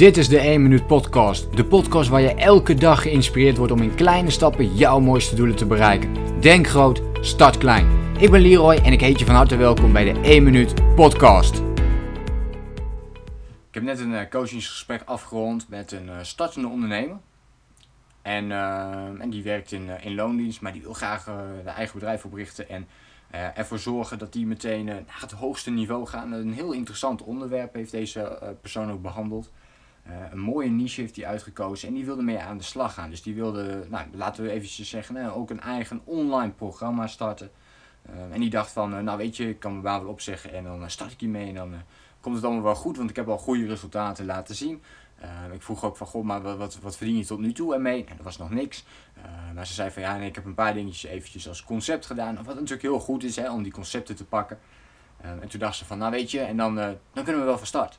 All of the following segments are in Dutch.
Dit is de 1 Minuut Podcast. De podcast waar je elke dag geïnspireerd wordt om in kleine stappen jouw mooiste doelen te bereiken. Denk groot, start klein. Ik ben Leroy en ik heet je van harte welkom bij de 1 Minuut Podcast. Ik heb net een eh, coachingsgesprek afgerond met een eh, startende ondernemer. En, eh, en die werkt in, in loondienst, maar die wil graag een eigen bedrijf oprichten. En ervoor zorgen dat die meteen naar het hoogste niveau gaan. Een heel interessant onderwerp heeft deze persoon ook behandeld. Uh, een mooie niche heeft hij uitgekozen en die wilde mee aan de slag gaan. Dus die wilde, nou, laten we eventjes zeggen, ook een eigen online programma starten. Uh, en die dacht van, nou weet je, ik kan mijn baan wel opzeggen en dan start ik hiermee en dan komt het allemaal wel goed, want ik heb al goede resultaten laten zien. ik vroeg ook van, god, maar wat, wat, verdien je tot nu toe ermee? En dat was nog niks. maar ze zei van, ja, ik heb een paar dingetjes eventjes als concept gedaan. Wat natuurlijk heel goed is, hè, om die concepten te pakken. en toen dacht ze van, nou weet je, en dan, dan kunnen we wel van start.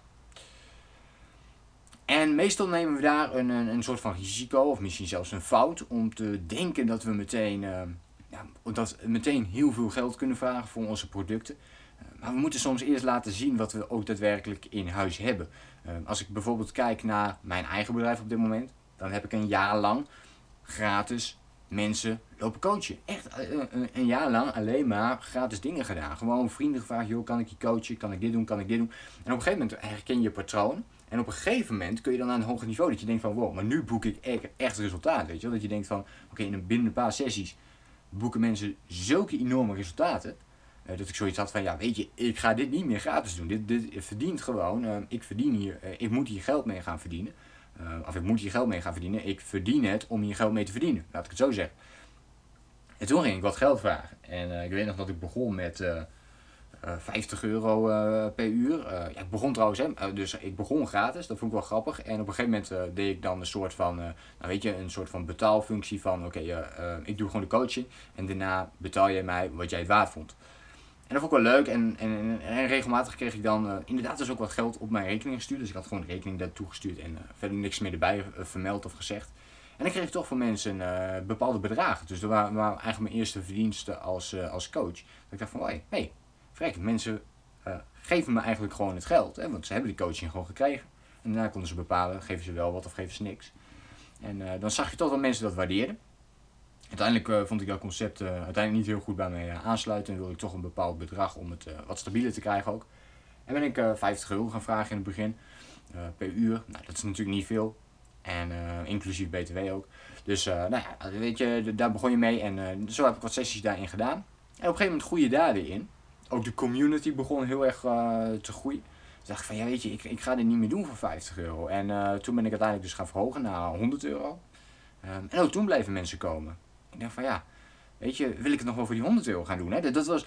En meestal nemen we daar een, een, een, soort van risico, of misschien zelfs een fout, om te denken dat we meteen, uh, ja, dat meteen heel veel geld kunnen vragen voor onze producten. Uh, maar we moeten soms eerst laten zien wat we ook daadwerkelijk in huis hebben. Uh, als ik bijvoorbeeld kijk naar mijn eigen bedrijf op dit moment, dan heb ik een jaar lang gratis mensen lopen coachen. Echt een, jaar lang alleen maar gratis dingen gedaan. Gewoon vrienden gevraagd, joh, kan ik je coachen? Kan ik dit doen? Kan ik dit doen? En op een gegeven moment herken je patroon. En op een gegeven moment kun je dan aan een hoger niveau dat je denkt van wow, maar nu boek ik echt, echt resultaat. Weet je wel? Dat je denkt van oké, in binnen een paar sessies boeken mensen zulke enorme resultaten. Uh, dat ik zoiets had van ja, weet je, ik ga dit niet meer gratis doen. Dit, dit verdient gewoon. Uh, ik verdien hier, uh, ik moet hier geld mee gaan verdienen. of ik moet hier geld mee gaan verdienen. Ik verdien het om hier geld mee te verdienen. Laat ik het zo zeggen. En toen ging ik wat geld vragen. En ik weet nog dat ik begon met 50 eh, euro uh, per uur. Uh, ja, ik begon trouwens, hè, dus ik begon gratis, dat vond ik wel grappig. En op een gegeven moment deed ik dan een soort van, nou weet je, een soort van betaalfunctie van, oké, ik doe gewoon de coaching en daarna betaal jij mij wat jij het waard vond. En dat vond ik wel leuk en, en, en regelmatig kreeg ik dan inderdaad dus ook wat geld op mijn rekening gestuurd. Dus ik had gewoon rekening daartoe gestuurd en verder niks meer erbij vermeld of gezegd. En dan kreeg ik toch van mensen bepaalde bedragen. Dus dat waren, waren, eigenlijk mijn eerste verdiensten als, als coach. Dat ik dacht van, hé, Kijk, mensen uh, geven me eigenlijk gewoon het geld. Hè, want ze hebben die coaching gewoon gekregen. En daarna konden ze bepalen, geven ze wel wat of geven ze niks. En uh, dan zag je toch dat mensen dat waardeerden. Uiteindelijk uh, vond ik dat concept uiteindelijk niet heel goed bij mij aansluiten. En wilde ik toch een bepaald bedrag om het wat stabieler te krijgen ook. En ben ik 50 euro gaan vragen in het begin. per uur. Nou, dat is natuurlijk niet veel. En inclusief BTW ook. Dus nou ja, weet je, daar begon je mee. En zo heb ik wat sessies daarin gedaan. En op een gegeven moment groei je daar weer in ook de community begon heel erg uh, te groeien. Toen dacht ik van, ja weet je, ik, ik ga dit niet meer doen voor 50 euro. En uh, toen ben ik uiteindelijk dus gaan verhogen naar 100 euro. Um, en ook toen bleven mensen komen. Ik dacht van, ja, weet je, wil ik het nog wel voor die 100 euro gaan doen? Hè? Dat, was,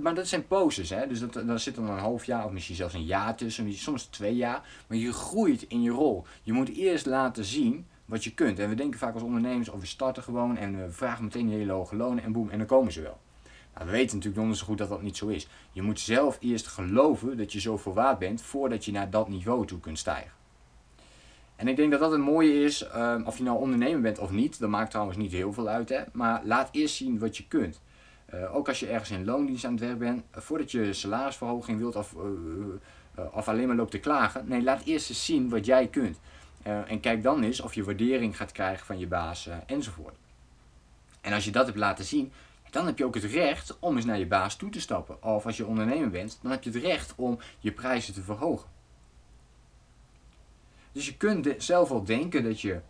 maar dat zijn poses, hè? dus dat, daar zit dan een half jaar of misschien zelfs een jaar tussen, soms twee jaar. Maar je groeit in je rol. Je moet eerst laten zien wat je kunt. En we denken vaak als ondernemers, of we starten gewoon en we vragen meteen hele hoge lonen en boem, en dan komen ze wel. Nou, we weten natuurlijk donders goed dat dat niet zo is. Je moet zelf eerst geloven dat je zoveel waard bent voordat je naar dat niveau toe kunt stijgen. En ik denk dat dat het mooie is, um, of je nou ondernemer bent of niet, dat maakt trouwens niet heel veel uit, hè? maar laat eerst zien wat je kunt. Uh, ook als je ergens in loondienst aan het werk bent, uh, voordat je salarisverhoging wilt of, uh, of alleen maar loopt te klagen, nee, laat eerst eens zien wat jij kunt. en kijk dan eens of je waardering gaat krijgen van je baas enzovoort. En als je dat hebt laten zien, dan heb je ook het recht om eens naar je baas toe te stappen. Of als je ondernemer bent, dan heb je het recht om je prijzen te verhogen. Dus je kunt zelf wel denken dat je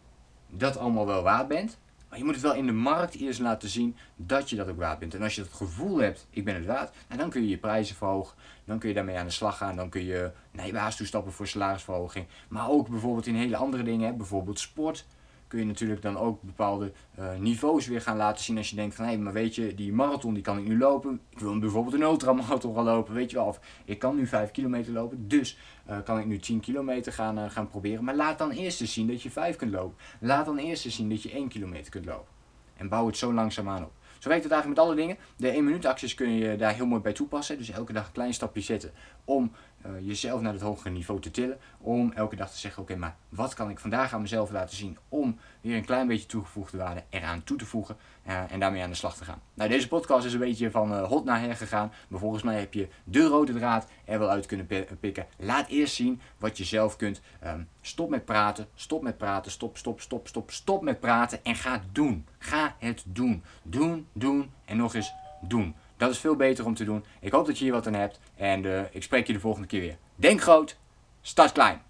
dat allemaal wel waard bent. Maar je moet het wel in de markt eerst laten zien dat je dat ook waard bent. En als je het gevoel hebt, ik ben het waard, nou, dan kun je je prijzen verhogen. Dan kun je daarmee aan de slag gaan. Dan kun je naar je baas toestappen voor salarisverhoging. Maar ook bijvoorbeeld in hele andere dingen. Bijvoorbeeld sport kun je natuurlijk dan ook bepaalde uh, niveaus weer gaan laten zien. Als je denkt van hé, hey, maar weet je, die marathon die kan ik nu lopen. Ik wil bijvoorbeeld een ultramarathon gaan lopen, weet je wel. Of ik kan nu 5 kilometer lopen, dus uh, kan ik nu 10 kilometer gaan, uh, gaan proberen. Maar laat dan eerst eens zien dat je 5 kunt lopen. Laat dan eerst eens zien dat je 1 kilometer kunt lopen. En bouw het zo langzaamaan op. Zo werkt het eigenlijk met alle dingen. De 1 minuut acties kun je daar heel mooi bij toepassen. Dus elke dag een klein stapje zetten om eh, jezelf naar het hogere niveau te tillen. Om elke dag te zeggen, oké, maar wat kan ik vandaag aan mezelf laten zien om weer een klein beetje toegevoegde waarde eraan toe te voegen uh, en daarmee aan de slag te gaan. Nou, deze podcast is een beetje van uh, hot naar her gegaan, maar volgens mij heb je de rode draad er wel uit kunnen pikken. Laat eerst zien wat je zelf kunt. Um, stop met praten, stop met praten, stop, stop, stop, stop, stop met praten en ga doen. Ga het doen. Doen, doen en nog eens doen. Dat is veel beter om te doen. Ik hoop dat je hier wat aan hebt en uh, ik spreek je de volgende keer weer. Denk groot, start klein.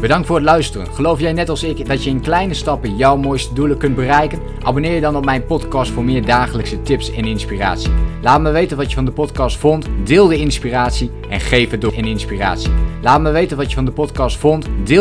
Bedankt voor het luisteren. Geloof jij net als ik dat je in kleine stappen jouw mooiste doelen kunt bereiken? Abonneer je dan op mijn podcast voor meer dagelijkse tips en inspiratie. Laat me weten wat je van de podcast vond. Deel de inspiratie en geef het door in inspiratie. Laat me weten wat je van de podcast vond. Deel